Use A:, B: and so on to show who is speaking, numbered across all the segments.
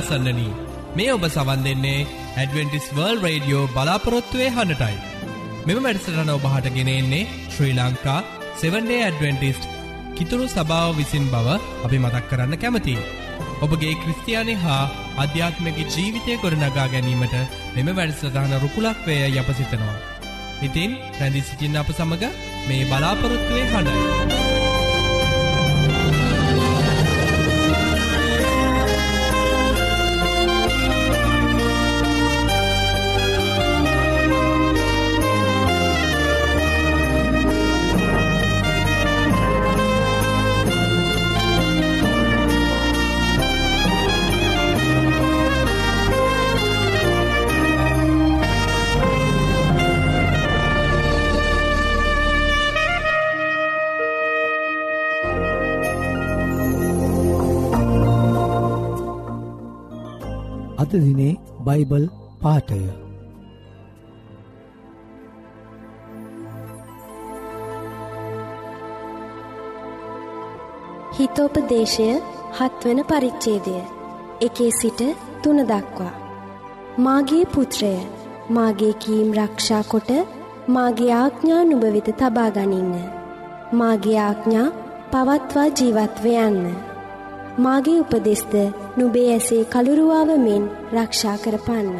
A: දයාබරාසන්නනී මේ ඔබ සවන් දෙන්නේ ඇඩවෙන්ටිස් වර්ල් රේඩියෝ බලාපොරොත්තුවය හඬටයි. මෙම වැඩසටන ඔබහට ගෙනෙන්නේ ශ්‍රී ලංකා 7ඩේ ඇඩවෙන්ටිස්ට් කිතුරු සභාව විසින් බව අපි මතක් කරන්න කැමති. ඔබගේ ක්‍රස්තියානි හා අධ්‍යාත්මක ජීවිතය ගොඩනගා ගැනීමට මෙම වැඩසටහන රුකුලක් වේය යප සිතනවා. ඉතින් රැදි සිටින්න අප සමඟ මේ බලාපොරොත්තුවේ හඬයි.
B: අද දිනේ බයිබල් පාටය
C: හිතෝපදේශය හත්වන පරිච්ඡේදය. එකේ සිට තුන දක්වා. මාගේ පුත්‍රය මාගේ කීම් රක්ෂා කොට මාගේ ආඥා නුඹ වෙත තබා ගනින්න. මාගේ ආඥා පවත්වා ජීවත්ව යන්න. මාගේ උපදෙස්ද නුබේ ඇසේ කළුරුවාව මෙන් රක්ෂා කරපන්න.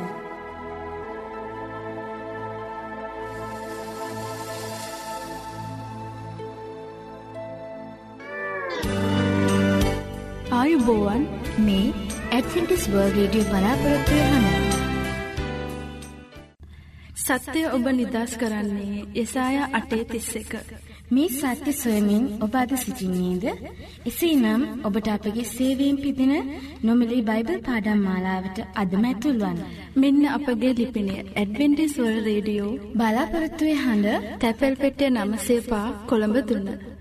D: ආයුබෝවන් මේ රේඩියෝ බලාපොරොත්තුවේ හඬ.
E: සත්‍යය ඔබ නිදස් කරන්නේ යසායා 8:31.
F: මේ සත්‍ය සොයමින් ඔබ අද සිසිින්නේද? එසේනම් ඔබට අපගේ සේවයෙන් පිදින නොමිලේ බයිබල් පාඩම් මාලාවට අදම ඇතුල්වන්න.
E: මෙන්න අපගේ ලිපිනය ඇඩ්වෙන්ටිස් වර්ල්ඩ් රේඩියෝ
F: බලාපොරොත්තුවේ හඬ
E: තැපැල් පෙට්ටිය 905 කොළඹ 3.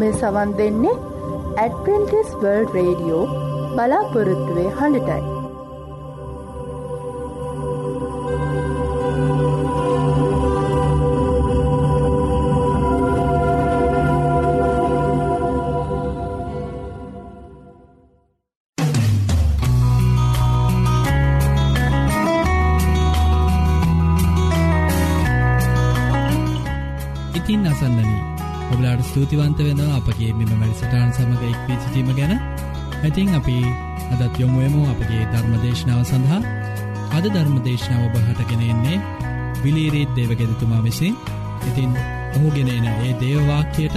G: මේ සවන් දෙන්නේ ඇඩවෙන්ටිස් වර්ල්ඩ් රේඩියෝ බලාපොරොත්තුවේ හඬටයි.
A: ස්තුතිවන්ත වෙනවා අපගේ මෙම මැරිසටාන් සමඟ එක්වී සිටීම ගැන ඇතින් අපි අදත් යොමුුවමු අපගේ ධර්මදේශනාව සඳහා. අද ධර්මදේශනාව ඔබහටගෙනෙන්නේ විලීරීත් දේවගෙදතුමා විසින්. ඉතින් ඔහුගෙනන ඒ දේවවාක්‍යයට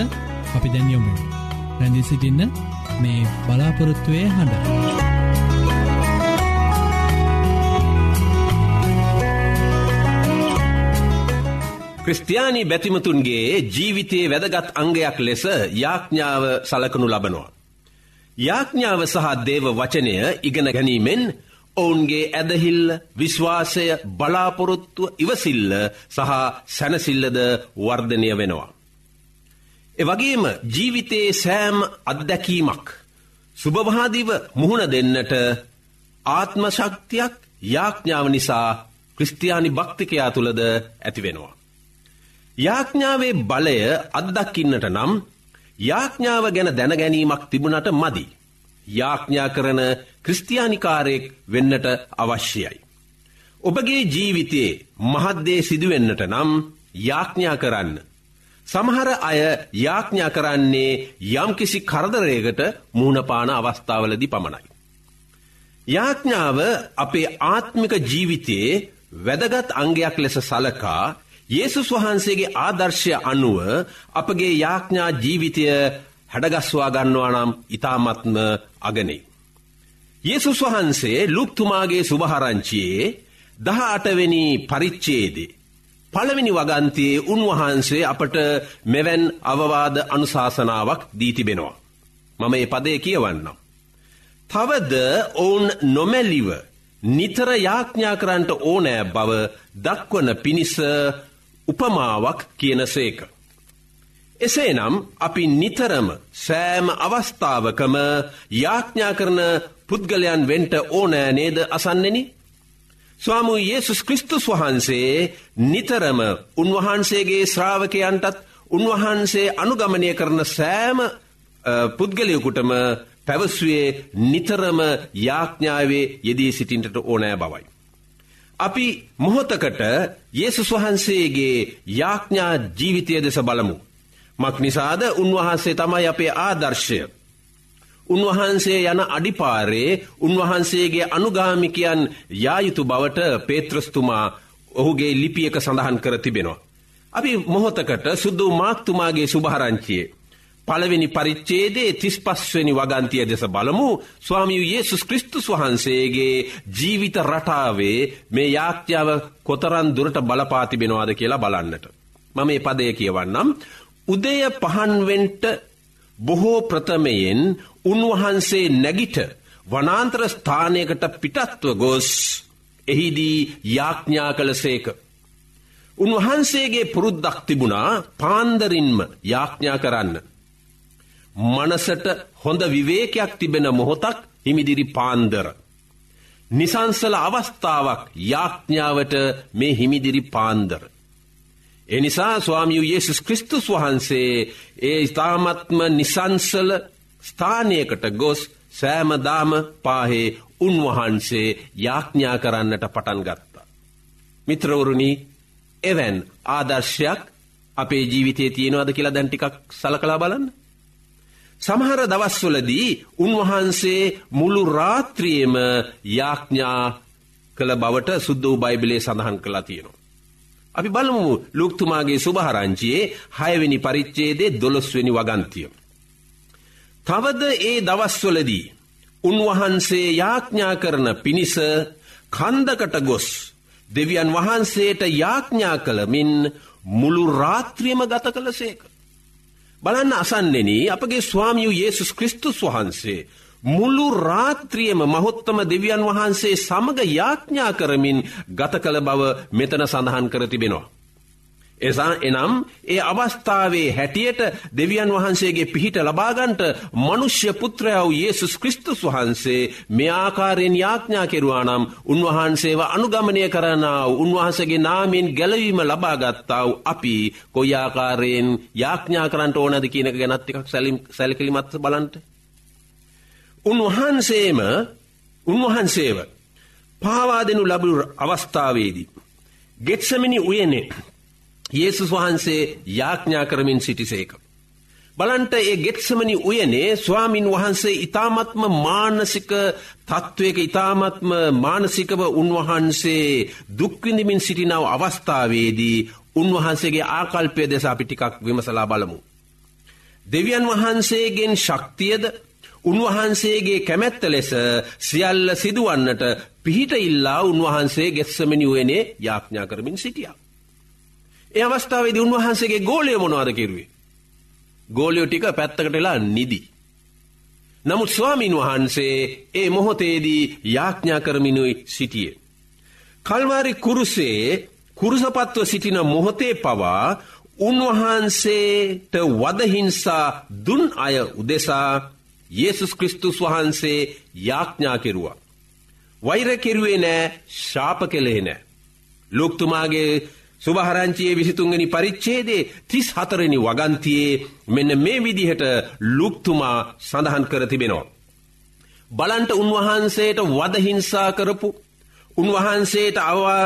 A: අපි දැන් යොමු රැඳදි සිටින්න මේ බලාපොරොත්තුවය හඬ.
H: ක්‍රස්ටයානි බැතිමතුන්ගේ ජීවිතයේ වැදගත් අංගයක් ලෙස යාඥාව සලකනු ලබනවා. යාඥාව සහ දේව වචනය ඉගෙන ගැනීමෙන් ඔවුන්ගේ ඇදහිල්ල විශ්වාසය බලාපොරොත්තුව ඉවසිල්ල සහ සැනසිල්ලද වර්ධනය වෙනවා. එවගේම ජීවිතයේ සෑම් අත්දැකීමක් සුභවාදිව මුහුණ දෙන්නට ආත්මශක්තියක් යාඥාව නිසා ක්‍රස්තියානි භක්තිකයා තුළද ඇතිවෙනවා. යාඥාවේ බලය අත්දක්කින්නට නම් යාඥාව ගැන දැනගැනීමක් තිබුණට මදි. යාඥා කරන ක්‍රස්තියානිකාරයෙක් වෙන්නට අවශ්‍යයි. ඔබගේ ජීවිතයේ මහද්දේ සිදුවෙන්නට නම් යාඥා කරන්න. සමහර අය යාඥා කරන්නේ යම්කිසි කරදරයකට මූුණපාන අවස්ථාවලදි පමණයි. යාඥාව අපේ ආත්මික ජීවිතයේ වැදගත් අංගයක් ලෙස සලකා යේසුස් වහන්සේගේ ආදර්ශය අනුව අපගේ යාඥා ජීවිතය හැඩගස්වා ගන්නවා නම් ඉතාමත්ම අගනේ. යේසුස් වහන්සේ ලුක්තුමාගේ සුභහරංචියයේ දහ අටවෙනි පරිච්චේදේ. පළවෙනි වගන්තයේ උන්වහන්සේ අපට මෙවැන් අවවාද අනුශාසනාවක් දීතිබෙනවා. මම ඒ පදය කියවන්නම්. තවද ඔවුන් නොමැල්ලිව නිතර යාඥා කරන්ට ඕනෑ බව දක්වන පිණිස උපමාවක් කියන සේක. එසේනම් අපි නිතරම සෑම අවස්ථාවකම යාඥා කරන පුද්ගලයන් වෙන්ට ඕනෑ නේද අසන්නෙන. ස්වාමු යේසුස් කෘස්තුස් වහන්සේ නිතරම උන්වහන්සේගේ ශ්‍රාවකයන්ටත් උන්වහන්සේ අනුගමනය කරන සෑම පුද්ගලයකුටම පැවස්වේ නිතරම යාඥාවේ යෙදී සිටින්ට ඕනෑ බවයි. අපි මොහොතකට යේසුස් වහන්සේගේ යාඥා ජීවිතය දෙස බලමු. මක් නිසාද උන්වහන්සේ තමයි අපේ ආදර්ශය. උන්වහන්සේ යන අඩිපාරේ උන්වහන්සේගේ අනුගාමිකයන් යායුතු බවට පේත්‍රස්තුමා ඔහුගේ ලිපියක සඳහන් කර තිබෙනවා. අපි මොහොතකට සුද්දු මාක්තුමාගේ සුභහරංචියේ. පළවෙනි පරිච්චේදේ තිස් පස්වනි වගන්තිය දෙස බලමු ස්වාමියු යේසුස් කෘස්තුස් වහන්සේගේ ජීවිත රටාවේ මේ යාක්්‍යාව කොතරන් දුරට බලපාතිබෙනවාද කියලා බලන්නට. මම මේ පදය කියවන්නම්. උදය පහන්වෙන්ට බොහෝ ප්‍රථමයෙන් උන්වහන්සේ නැගිට වනාන්ත්‍ර ස්ථානයකට පිටත්ව ගොස් එහිදී යාඥා කළ සේක. උන්වහන්සේගේ පුරුද්දක් තිබුණා පාන්දරින්ම යාඥා කරන්න. මනසට හොඳ විවේකයක් තිබෙන මොහොතක් හිමිදිරි පාන්දර. නිසංසල අවස්ථාවක් යාඥාවට මේ හිමිදිරි පාන්දර. එනිසා ස්වාමියු යේසුස් කෘස්තුස් වහන්සේ ඒ ඉතාමත්ම නිසංසල ස්ථානයකට ගොස් සෑමදාම පාහේ උන්වහන්සේ යාඥා කරන්නට පටන් ගත්තා. මිත්‍රවරුණි එවැන් ආදර්ශයක් අපේ ජීවිතය තියෙනවාද කියලා දැන්ටිකක් සලකලා බලන්න. සමහර දවස්වලදී උන්වහන්සේ මුළු රාත්‍රියම යාඥා කළ බවට සුද්ද වූ බයිබලේ සඳහන් කලා තියෙනවා. අපි බලමු ලුක්තුමාගේ සුභහරංචියයේ හයවෙනි පරිච්චේදේ දොළොස්වෙනි වගන්තිය. තවද ඒ දවස්වලදී උන්වහන්සේ යාඥා කරන පිණිස කන්දකට ගොස් දෙවියන් වහන්සේට යාඥා කළමින් මුළු රාත්‍රියම ගත කළ සේක. බලන්න අසන්නෙන අපගේ ස්වාමියු යේසුස් කෘස්තුස් වහන්සේ. මුළු රාත්‍රියම මහොත්තම දෙවියන් වහන්සේ සමග යාඥා කරමින් ගත කළ බව මෙතන සඳහන් කර තිබෙනවා. එසා එනම් ඒ අවස්ථාවේ හැටියට දෙවියන් වහන්සේගේ පිහිට ලබාගන්ට මනුෂ්‍ය පුත්‍රයව යේසුස් කෘස්තුස් වහන්සේ මේ ආකාරයෙන් යාඥා කෙරුවා නම් උන්වහන්සේව අනුගමනය කරනාව උන්වහන්සගේ නාමෙන් ගැලවීම ලබාගත්තාව අපි කොයිආකාරයෙන් යාඥා කරන්නට ඕනද කියනක ගැනත්තිකක් සැලිම් සැලකිලිමත්ස බලන්ට. උන්වහන්සේම උන්වහන්සේව පාවාදනු ලබු අවස්ථාවේදී. ගෙත්සමිනි උයනේ යේසුස් වහන්සේ යාඥා කරමින් සිටිසේක. බලන්ට ඒ ගෙත්සමනි උයනේ ස්වාමින් වහන්සේ ඉතාමත්ම මානසික තත්ත්වයක ඉතාමත්ම මානසිකව උන්වහන්සේ දුක්විඳමින් සිටිනාව අවස්ථාවේදී උන්වහන්සේගේ ආකල්පය දෙස අපි ටිකක් විමසලා බලමු. දෙවියන් වහන්සේගෙන් ශක්තියද උන්වහන්සේගේ කැමැත්ත ලෙස සියල්ල සිදුවන්නට පිහිට ඉල්ලා උන්වහන්සේ ගෙත්සමනි වයනේ යාඥා කරමින් සිටියා. ඒ අවස්ථාවේදී උන්වහන්සේගේ ගෝලය මොනවාද කිරුවේ. ගෝලයෝ ටික පැත්තකටලා නිදි. නමුත් ස්වාමීන් වහන්සේ ඒ මොහොතේදී යාඥා කරමිනුයි සිටියේ. කල්වාරි කුරුසේ කුරුසපත්ව සිටින මොහොතේ පවා උන්වහන්සේට වදහිංසා දුන් අය උදෙසා යේසුස් කෘස්තුස් වහන්සේ යාඥා කෙරුවා. වෛර කෙරුවේ නෑ ශාප කෙලේ නෑ. ලොක්තුමාගේ සුභහරංචියයේ විසිතුන්ගනි පරිච්චේදේ තිස් හතරනි වගන්තියේ මෙන්න මේ විදිහට ලුක්තුමා සඳහන් කර තිබෙනවා. බලන්ට උන්වහන්සේට වදහිංසා කරපු උන්වහන්සේට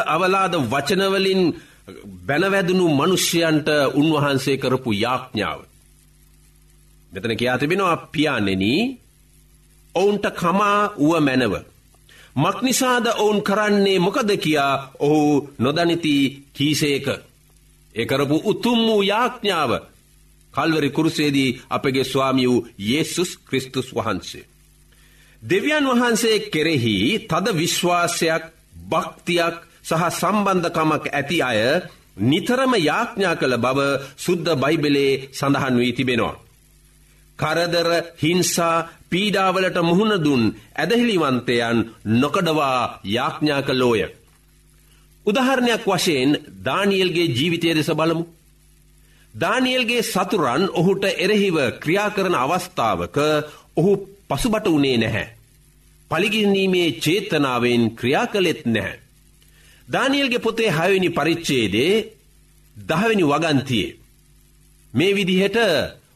H: අවලාද වචනවලින් බැනවැදනු මනුෂ්‍යයන්ට උන්වහන්සේ කරපු යාඥාව. මෙතන කියා තිබෙනවා පියානෙන ඔවුන්ට කමා වුව මැනව. මක්නිසාද ඔවුන් කරන්නේ මොකද කියා ඔහු නොදනිති කීසේක. එකරපු උතුම් වූ යාඥාව කල්වරි කුරුසේදී අපගේ ස්වාමි වූ යේසුස් කෘස්තුස් වහන්සේ. දෙවියන් වහන්සේ කෙරෙහි තද විශ්වාසයක් භක්තියක් සහ සම්බන්ධකමක් ඇති අය නිතරම යාඥා කළ බව සුද්ද බයිබලේ සඳහන් වී තිබෙනවා. කරදර හිංසා පීඩාවලට මුහුණදුන් ඇදහිලිවන්තයන් නොකඩවා යාඥා කලෝය. උදහරණයක් වශයෙන් දානියල්ගේ ජීවිතය දෙස බලමු. දානියල්ගේ සතුරන් ඔහුට එරෙහිව ක්‍රියා කරන අවස්ථාවක ඔහු පසුබට වනේ නැහැ. පලිගිනීමේ චේතනාවෙන් ක්‍රියා කළෙත් නැහැ. දානියල්ගේ පොතේ හයවනි පරිච්චේදේ දහවැනි වගන්තියේ. මේ විදිහට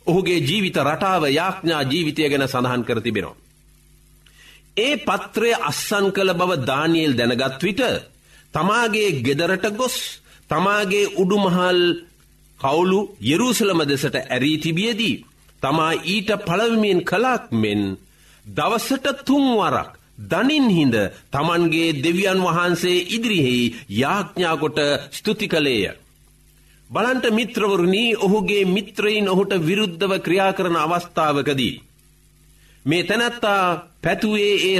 H: ඔහුගේ ජීවිත රටාව යාඥා ජීවිතය ගැන සඳහන් කර තිබෙනවා. ඒ පත්‍රය අස්සන් කළ බව දානියල් දැනගත් විට තමාගේ ගෙදරට ගොස් තමාගේ උඩුමහල් කවුලු යෙරූසලම දෙසට ඇරී තිබියදී තමා ඊට පළවමින් කලාක් මෙන් දවසට තුන්වරක් දනින් හිඳ තමන්ගේ දෙවියන් වහන්සේ ඉදිරිහෙහි යාඥාකොට ස්තුති කළේය. බලන්ට මිත්‍රවරුණී ඔහුගේ මිත්‍රයින් ඔහුට විරුද්ධව ක්‍රියා කරන අවස්ථාවකදී. මේ තැනැත්තා පැතුවේ ඒ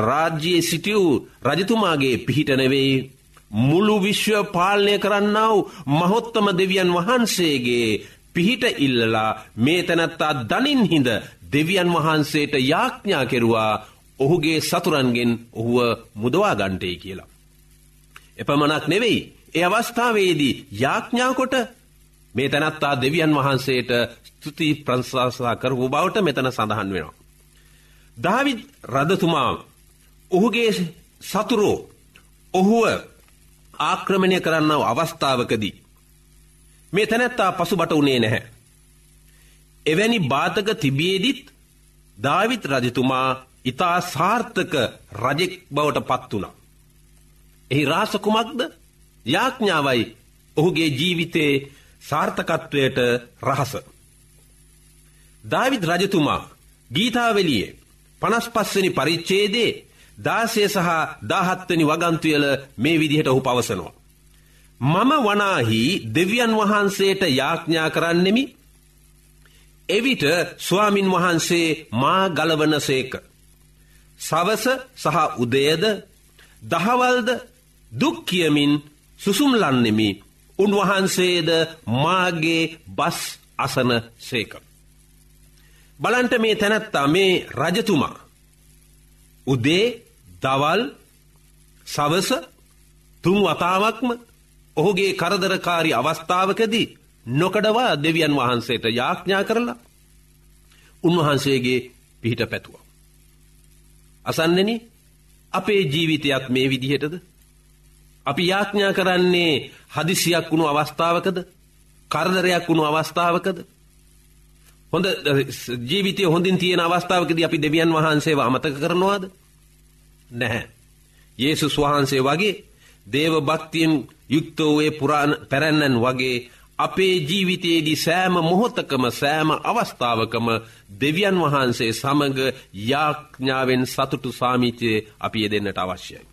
H: රාජ්‍යයේ සිටියව් රජතුමාගේ පිහිටනවෙයි මුළු විශ්ව පාලනය කරන්නාව මහොත්තම දෙවියන් වහන්සේගේ පිහිට ඉල්ලලා මේ තැනැත්තා දනින් හිඳ දෙවියන් වහන්සේට යාඥා කෙරුවා ඔහුගේ සතුරන්ගෙන් ඔහුව මුදවා ගන්ටේ කියලා. එපමනක් නෙවෙයි ඒ අවස්ථාවේදී යාඥාකොට මේ තැනත්තා දෙවියන් වහන්සේට ස්තුති ප්‍රංශාසා කරපු බවට මෙතන සඳහන් වෙනවා. දහවිත් රදතුමා ඔහුගේ සතුරෝ ඔහුව ආක්‍රමණය කරන්නව අවස්ථාවකදී. මේ තැනැත්තා පසුබට වනේ නැහැ. එවැනි බාතක තිබියේදිත් ධාවිත් රජතුමා ඉතා සාර්ථක රජෙක් බවට පත් වුණ. එහි රාසකුමක්ද යාඥාවයි ඔහුගේ ජීවිතයේ සාර්ථකත්වයට රහස. දවිත් රජතුමා ගීතාවලියේ පනස් පස්සනි පරිච්චේදේ දාසය සහ දාහත්වනි වගන්තුයල මේ විදිහට ඔහු පවසනවා. මම වනාහි දෙවියන් වහන්සේට යාඥා කරන්නෙමි එවිට ස්වාමින් වහන්සේ මා ගලවන සේක. සවස සහ උදයද දහවල්ද දුක් කියමින් සුසුම්ලන්නෙමි උන්වහන්සේද මාගේ බස් අසන සේක. බලන්ට මේ තැනැත්තා මේ රජතුමා. උදේ දවල් සවස තුන් වතාවක්ම ඔහුගේ කරදරකාරි අවස්ථාවකදී නොකඩවා දෙවියන් වහන්සේට යාඥා කරලා උන්වහන්සේගේ පිහිට පැතුව. අසන්නෙන අපේ ජීවිතයක් මේ විදිහටද. අපි යාඥා කරන්නේ හදිසියක් වුණු අවස්ථාවකද කරදරයක් වුණු අවස්ථාවකද. හොඳ ජීවිතය හොඳින් තියෙන අවස්ථාවකද අපි දෙවියන් වහන්සේව අමතක කරනවාද. නැහැ. යේසුස් වහන්සේ වගේ දේව භක්තියෙන් යුක්තෝවේ පුරාණ පැරැන්නන් වගේ අපේ ජීවිතයේදී සෑම මොහොතකම සෑම අවස්ථාවකම දෙවියන් වහන්සේ සමඟ යාඥාවෙන් සතුටු සාමිචය අපි දෙන්නට අවශ්‍යයි.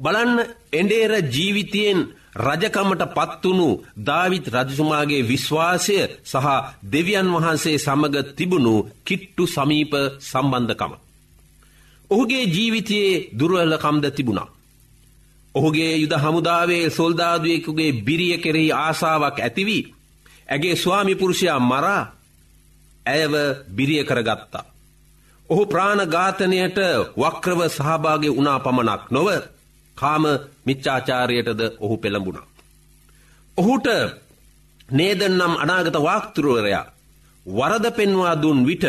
H: බලන්න එඩේර ජීවිතයෙන් රජකමට පත්වුණු ධවිත් රජතුමාගේ විශ්වාසය සහ දෙවියන් වහන්සේ සමඟ තිබුණු කිට්ටු සමීප සම්බන්ධකම. ඔහුගේ ජීවිතයේ දුර්වලකම්ද තිබුණා. ඔහුගේ යුද හමුදාවේ සොල්දාදුවෙකුගේ බිරිය කෙරෙහි ආසාාවක් ඇතිවී. ඇගේ ස්වාමිපුරුෂයා මරා ඇයව බිරිය කරගත්තා. ඔහු ප්‍රාණඝාතනයට වක්‍රව සහභාගය වනා පමණක් නොව කාම මිච්චාචාරයටද ඔහු පෙළඹුණා. ඔහුට නේදන්නම් අනාගත වාක්තුරුවරයා වරද පෙන්වා දුන් විට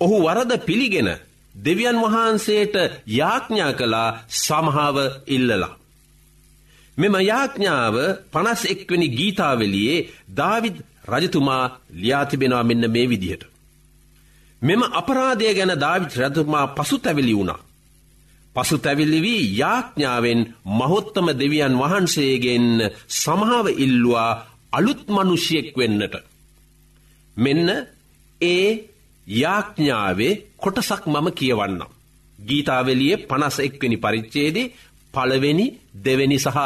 H: ඔහු වරද පිළිගෙන දෙවියන් වහන්සේට යාඥා කලා සමහාව ඉල්ලලා. මෙම යාඥාව පනස් එක්වනි ගීතාවලියේ දාවිද් රජතුමා ලියාතිබෙනවා මෙන්න මේ විදිහට. මෙම අපරාධය ගැන දාවිත් රජතුමා පසු තැවිලි වුණා. පසු තැවිලි වී යාඥාවෙන් මහොත්තම දෙවියන් වහන්සේගෙන් සමහාව ඉල්ලවා අලුත් මනුෂ්‍යයෙක් වෙන්නට. මෙන්න ඒ යාඥාවේ කොටසක් මම කියවන්නම්. ගීතාවලිය පනස එක්වෙනි පරිච්චේදේ පළවෙනි දෙවැනි සහ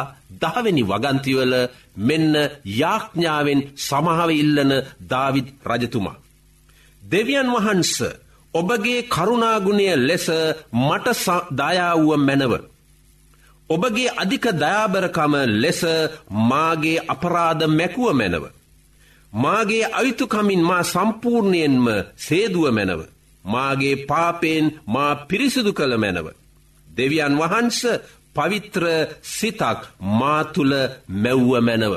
H: දහවෙනි වගන්තිවල මෙන්න යාඥාවෙන් සමහාව ඉල්ලන දාවිත් රජතුමා. දෙවියන් වහන්ස ඔබගේ කරුණාගුණය ලෙස මට දයාවුව මැනව. ඔබගේ අධික දයාබරකම ලෙස මාගේ අපරාධ මැකුව මැනව. මාගේ අයුතුකමින් මා සම්පූර්ණයෙන්ම සේදුව මැනව. මාගේ පාපයෙන් මා පිරිසිදු කළ මැනව. දෙවියන් වහන්ස පවිත්‍ර සිතක් මාතුළ මැව්ව මැනව.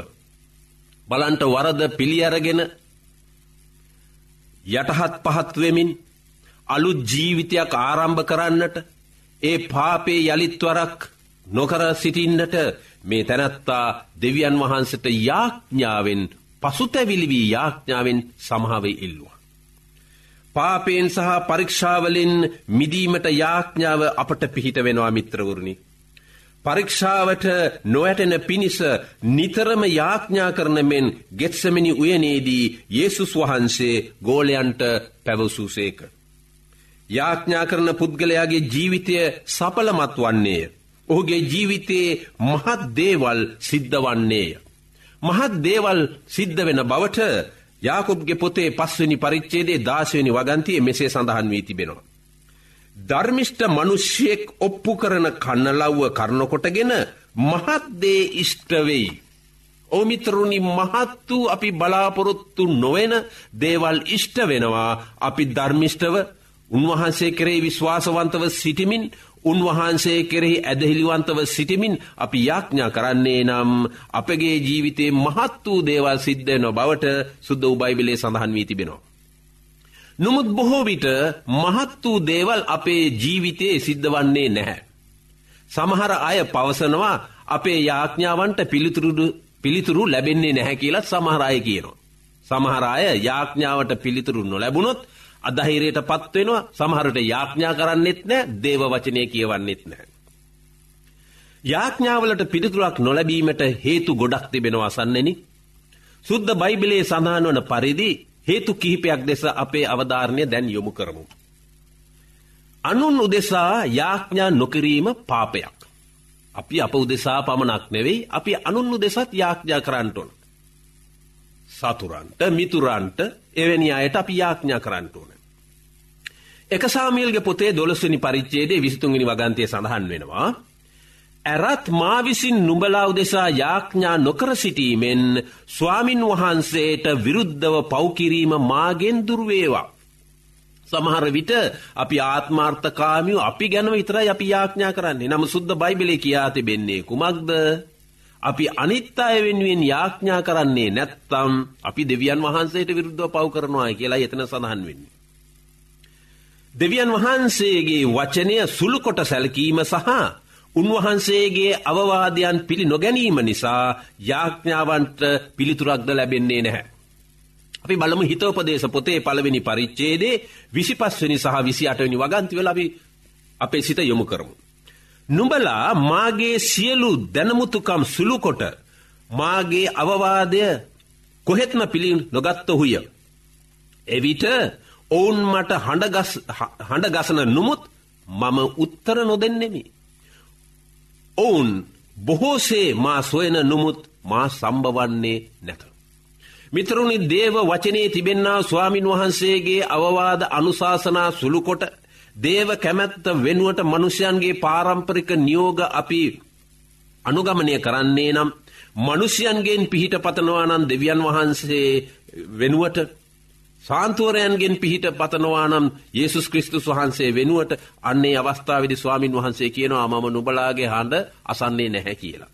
H: බලන්ට වරද පිළියරගෙන යටහත් පහත්වෙමින් අලු ජීවිතයක් ආරම්භ කරන්නට ඒ පාපේ යළිත්වරක් නොකර සිටින්නට මේ තැනැත්තා දෙවියන් වහන්සට යාඥාවෙන් පසුතැවිලිවී යාඥාවෙන් සමහාවේ ඉල්ලවා. පාපයෙන් සහ පරීක්ෂාවලින් මිදීමට යාඥාව අපට පිහිට වෙනවා මිත්‍රවරණි. පරීක්ෂාවට නොවැටෙන පිණිස නිතරම යාඥා කරන මෙන් ගෙත්සමිනි උයනේදී යේසුස් වහන්සේ ගෝලයන්ට පැවසූසේක. යාඥා කරන පුද්ගලයාගේ ජීවිතය සපලමත් වන්නේය. ඔහුගේ ජීවිතයේ මහත් දේවල් සිද්ධ වන්නේය. මහත් දේවල් සිද්ධ වෙන බවට යාකුබ්ගේ පොතේ පස්වනි පරිච්චේදේ දාශවනි වගන්තිය මෙසේ සඳහන් වී තිබෙනවා. ධර්මිෂ්ට මනුෂ්‍යයෙක් ඔප්පු කරන කන්නලව්ව කරනකොටගෙන මහත්දේ ඉෂ්ටවෙයි. ඕමිතරුණි මහත් වූ අපි බලාපොරොත්තු නොවෙන දේවල් ඉෂ්ට වෙනවා අපි ධර්මිෂ්ටව උන්වහන්සේ කරේ විශ්වාසවන්තව සිටිමින් උන්වහන්සේ කෙරෙහි ඇදහිලිවන්තව සිටිමින් අපි යාඥා කරන්නේ නම් අපගේ ජීවිතේ මහත් වූ දේවල් සිද්ධ නො බවට සුද්ද උබයිබිලේ සඳහන් වී තිබෙනවා. නොමුත් බොහෝ විට මහත් වූ දේවල් අපේ ජීවිතයේ සිද්ධ වන්නේ නැහැ. සමහර අය පවසනවා අපේ යාඥාවන්ට පිළිතුරු ලැබෙන්නේ නැහැ කියලත් සමහරය කියනවා. සමහරය යාඥාවට පිළිතුරු නොලැබුණොත් අදහිරයට පත්වෙනවා සමහරට යාඥා කරන්නෙත් නෑ දේව වචනය කියවන්නෙත් නෑ. යාඥාවලට පිළිතුරක් නොලැබීමට හේතු ගොඩක් තිබෙනවා අසන්නෙන. සුද්ද බයිබිලේ සඳහන් වන පරිදි හේතු කිහිපයක් දෙස අපේ අවධාරණය දැන් යොමු කරමු. අනුන් උදෙසා යාඥා නොකිරීම පාපයක්. අපි අප උදෙසා පමණක් නෙවෙයි අපි අනුන් උදෙසත් යාඥා කරන්නටොන්. සතුරන්ට මිතුරන්ට එවැනි අයට අපි යාඥා කරන්නටෝන. එක සාමියල්ගේ පොතේ දොළස්වනි පරිච්චේදේ විසිතුන්ගනි වගන්තය සඳහන් වෙනවා. ඇරත් මා විසින් නුඹලා උදෙසා යාඥා නොකර සිටීමෙන් ස්වාමින් වහන්සේට විරුද්ධව පෞකිරීම මාගෙන් දුර්වේවා. සමහර විට අපි ආත්මාර්ථකාමියෝ අපි ගැනව විතරයි අපි යාඥා කරන්නේ නම සුද්ද බයිබලේ කියා තිබෙන්නේ කුමක්ද අපි අනිත් අය වෙනුවෙන් යාඥා කරන්නේ නැත්තම් අපි දෙවියන් වහන්සේට විරුද්ධව පව් කරනවා කියලා එතන සඳහන් වෙන්නේ. දෙවියන් වහන්සේගේ වචනය සුළුකොට සැලකීම සහ උන්වහන්සේගේ අවවාදයන් පිළි නොගැනීම නිසා යාඥාවන්ට පිළිතුරක්ද ලැබෙන්නේ නැහැ. අපි බලමු හිතෝපදේශ පොතේ පළවෙනි පරිච්චේදේ විසිපස්වනි සහ විසි අටවනි වගන්තිවල අපි අපේ සිත යොමු කරමු. නුඹලා මාගේ සියලු දැනමුතුකම් සුළුකොට මාගේ අවවාදය කොහෙත්ම පිළි නොගත්තොහුය. එවිට ඔවුන් මට හඬගසන නොමුත් මම උත්තර නොදෙන්නෙමි. ඔවුන් බොහෝසේ මා සොයන නොමුත් මා සම්බවන්නේ නැත. මිතරුණි දේව වචනයේ තිබෙන්න්නා ස්වාමින් වහන්සේගේ අවවාද අනුශාසනා සුළුකොට දේව කැමැත්ත වෙනුවට මනුෂ්‍යයන්ගේ පාරම්පරික නියෝග අපි අනුගමනය කරන්නේ නම් මනුෂ්‍යයන්ගෙන් පිහිට පතනවා නම් දෙවියන් වහන්සේ වෙනුවට සාන්තුවරයන්ගෙන් පිහිට පතනවා නම් යේසුස් කෘස්තුස් වහන්සේ වෙනුවට අන්නේ අවස්ථාවදි ස්වාමින් වහන්සේ කියනවා මම නුබලාගේ හඬ අසන්නේ නැහැ කියලා.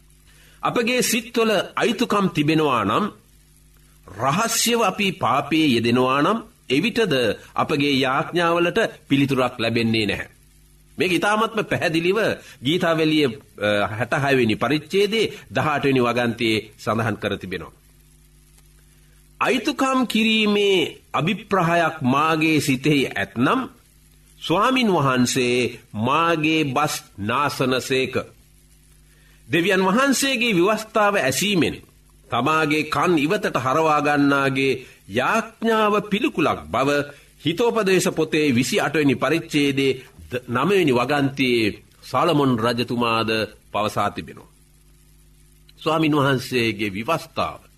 H: අපගේ සිත්වල අයිතුකම් තිබෙනවා නම් රහස්‍යව අපි පාපයේ යෙදෙනවා නම් එවිටද අපගේ යාඥාවලට පිළිතුරක් ලැබෙන්නේ නැහැ. මේ ඉතාමත්ම පැහැදිලිව ගීතාවලිය හැටහයවෙනි පරිච්චේදේ දහටනි වගන්තයේ සඳහන් කර තිබෙනවා. අයිතුකම් කිරීමේ අභිප්‍රහයක් මාගේ සිතෙහි ඇත්නම් ස්වාමින් වහන්සේ මාගේ බස් නාසනසේක. දෙවියන් වහන්සේගේ විවස්ථාව ඇසීමෙන් තමාගේ කන් ඉවතට හරවාගන්නාගේ යාඥාව පිළිකුලක් බව හිතෝපදේශ පොතේ විසි අටවනි පරිච්චේදේ නමවෙනි වගන්තයේ සාලමොන් රජතුමාද පවසාතිබෙනවා. ස්වාමින් වහන්සේගේ විවස්ථාව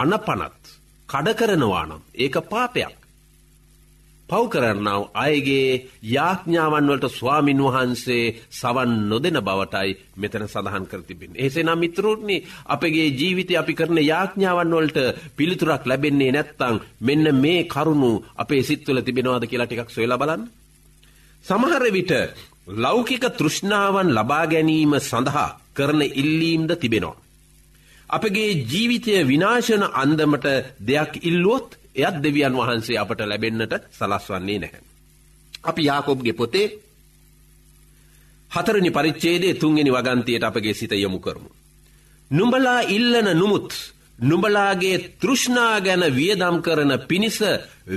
H: අනපනත් කඩකරනවා නම් ඒක පාපයක්. පව් කරන්නාව අයගේ යාඥාවන්වලට ස්වාමින් වහන්සේ සවන් නොදෙන බවටයි මෙතන සඳහන් කර තිබෙන. එසේ නම් මිත්‍රෘත්නි අපගේ ජීවිතය අපි කරන යාඥාවන්වලට පිළිතුරක් ලැබෙන්නේ නැත්තං මෙන්න මේ කරුණු අපේ සිත්වල තිබෙනවාද කියලා ටිකක් සොයල බලන්න. සමහර විට ලෞකික තෘෂ්ණාවන් ලබා ගැනීම සඳහා කරන ඉල්ලීම්ද තිබෙනවා. අපගේ ජීවිතය විනාශන අන්දමට දෙයක් ඉල්ලුවොත් එයත් දෙවියන් වහන්සේ අපට ලැබෙන්න්නට සලස්වන්නේ නැහැ. අපි යාකොබ්ගේ පොතේ හතරනි පරිච්චේදේ තුන්ගෙන වගන්තයට අපගේ සිත යොමු කරමු. නුඹලා ඉල්ලන නුමුත් නුඹලාගේ තෘෂ්ණා ගැන වියදම් කරන පිණිස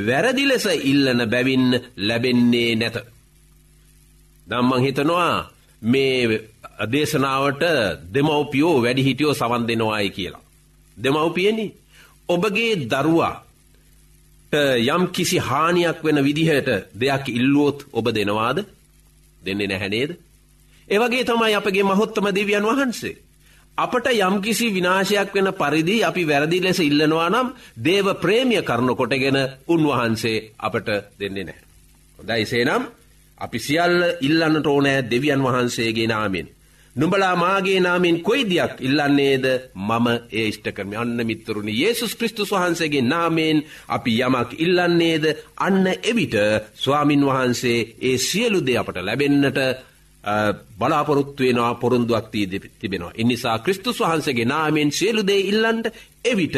H: වැරදි ලෙස ඉල්ලන බැවින්න ලැබෙන්නේ නැත. දම්මං හිතනවා මේ දේශනාවට දෙමවපියෝ වැඩිහිටියෝ සවන් දෙනවායි කියලා. දෙමවපියනි ඔබගේ දරුවා යම් කිසි හානියක් වෙන විදිහට දෙයක් ඉල්ලුවොත් ඔබ දෙනවාද දෙන්නේ නැහැනේද. ඒවගේ තමයි අපගේ මහොත්තම දෙවියන් වහන්සේ. අපට යම්කිසි විනාශයක් වෙන පරිදි අපි වැරදි ලෙස ඉල්ලනවා නම් දේව ප්‍රේමිය කරනු කොටගෙන උන්වහන්සේ අපට දෙන්නේ නැහැ. හොදයිසේ නම් අපි සියල්ල ඉල්ලන්නට ඕනෑ දෙවියන් වහන්සේගේ නාමෙන්. නුඹලා මාගේ නාමෙන් කොයි දියක් ඉල්ලන්නේද? මම ඒ ඉෂ්ට කරම. අන්න මිත්තුරුණි ඒසුස් kristus වහන්සේගේ නාමෙන් අපි යමක් ඉල්ලන්නේද? අන්න එවිට ස්වාමින් වහන්සේ ඒ සියලුදේ අපට ලැබෙන්නට බලාපොරොත්තුවෙනවා පොරුන්දුවක් තී තිබෙනවා. එනිසා ක්‍රිස්තුස් වහන්සේගේ නාමෙන් සියලුදේ ඉල්ලන්ට එවිට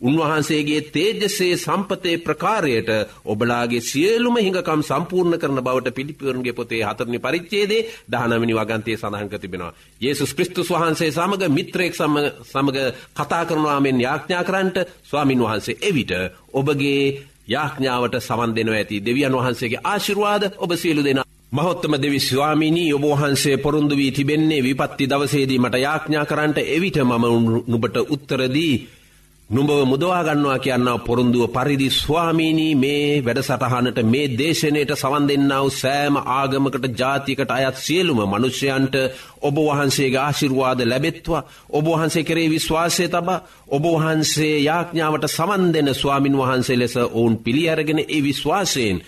H: උන්වහන්සේගේ තේජසේ සම්පතේ ප්‍රකාරයට ඔබලාගේ සියලුම හිඟකම් සම්පූර්ණ කරන බවට පිළිපවරුන්ගේ පොතේ හතරනි පරිච්චේදේ දහනමනි වගන්තය සඳහන්ක තිබෙනවා. ඒසුස් ක්‍රිස්තුස් වහන්සේ සමඟ මිත්‍රයෙක් සමඟ කතා කරනවාමෙන් යාඥා කරන්ට ස්වාමින් වහන්සේ එවිට ඔබගේ යාඥාවට සවන් දෙනව ඇති දෙවියන් වහන්සේගේ ආශිරවාද ඔබ සියලු දෙෙන මහොත්තම දෙවි ස්වාමිනී ඔබහන්සේ පොරුන්දු වී තිබෙන්නේ විපත්ති දවසේදී මට යාඥා කරන්නට එවිට මම නුබට උත්තරදී නුඹව මුදවාගන්නවා කියන්න පොරුන්දුව පරිදි ස්වාමීනී මේ වැඩසටහනට මේ දේශනයට සවන් දෙන්නාව සෑම ආගමකට ජාතිකට අයත් සියලුම මනුෂ්‍යයන්ට ඔබ වහන්සේගේ ආශිර්වාද ලැබෙත්වා. ඔබ වහන්සේ කරේ විශ්වාසය තබ ඔබ වහන්සේ යාඥාවට සවන් දෙන ස්වාමින් වහන්සේ ලෙස ඔවුන් පිළිඅරගෙන ඒ විශ්වාසයෙන්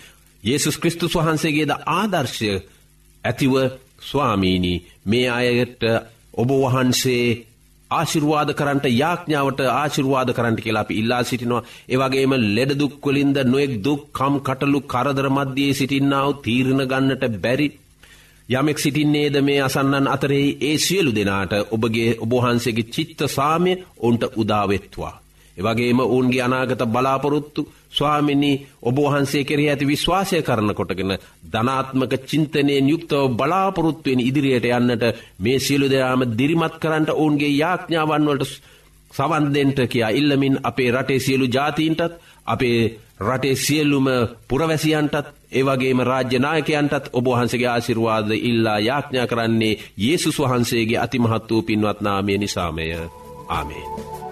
H: යේසුස් කෘස්තුස් වහන්සේගේද ආදර්ශය ඇතිව ස්වාමීණී මේ අයට ඔබ වහන්සේ ආශිර්වාද කරන්ට යාඥාවට ආශිර්වාද කරන්ට කියලා අපි ඉල්ලා සිටිනවා ඒවගේම ලෙඩදුක්කොලින්ද නොෙක් දුක් කම් කටලු කරදර මධ්‍යයේ සිටින්නාව තීරණ ගන්නට බැරි යමෙක් සිටින්නේද මේ අසන්නන් අතරෙහි ඒ සියලු දෙනාට ඔබගේ ඔබහන්සේගේ චිත්ත සාමය ඔවුන්ට උදාවෙත්වා. එවගේම ඔවුන්ගේ අනාගත බලාපොරොත්තු ස්වාමිනි ඔබහන්සේ කෙරෙහි ඇති විශ්වාසය කරන කොටගෙන ධනාත්මක චින්තනයෙන් යුක්තව බලාපොරොත්තුවෙන් ඉදිරියට යන්නට මේ සියලු දෙනාම දිරිමත් කරන්නට ඔවුන්ගේ යාඥාවන්වලට සවන්දෙන්ට කියා ඉල්ලමින් අපේ රටේ සියලු ජාතීන්ටත් අපේ රටේ සියල්ලුම පුරවැසියන්ටත් ඒවගේම රාජ්‍යනායකයන්ටත් ඔබහන්සගේ ආසිරවාද ඉල්ලා යාඥා කරන්නේ යේසුස් වහන්සේගේ අතිමහත් වූ පින්වත්නාමය නිසාමය ආමේ.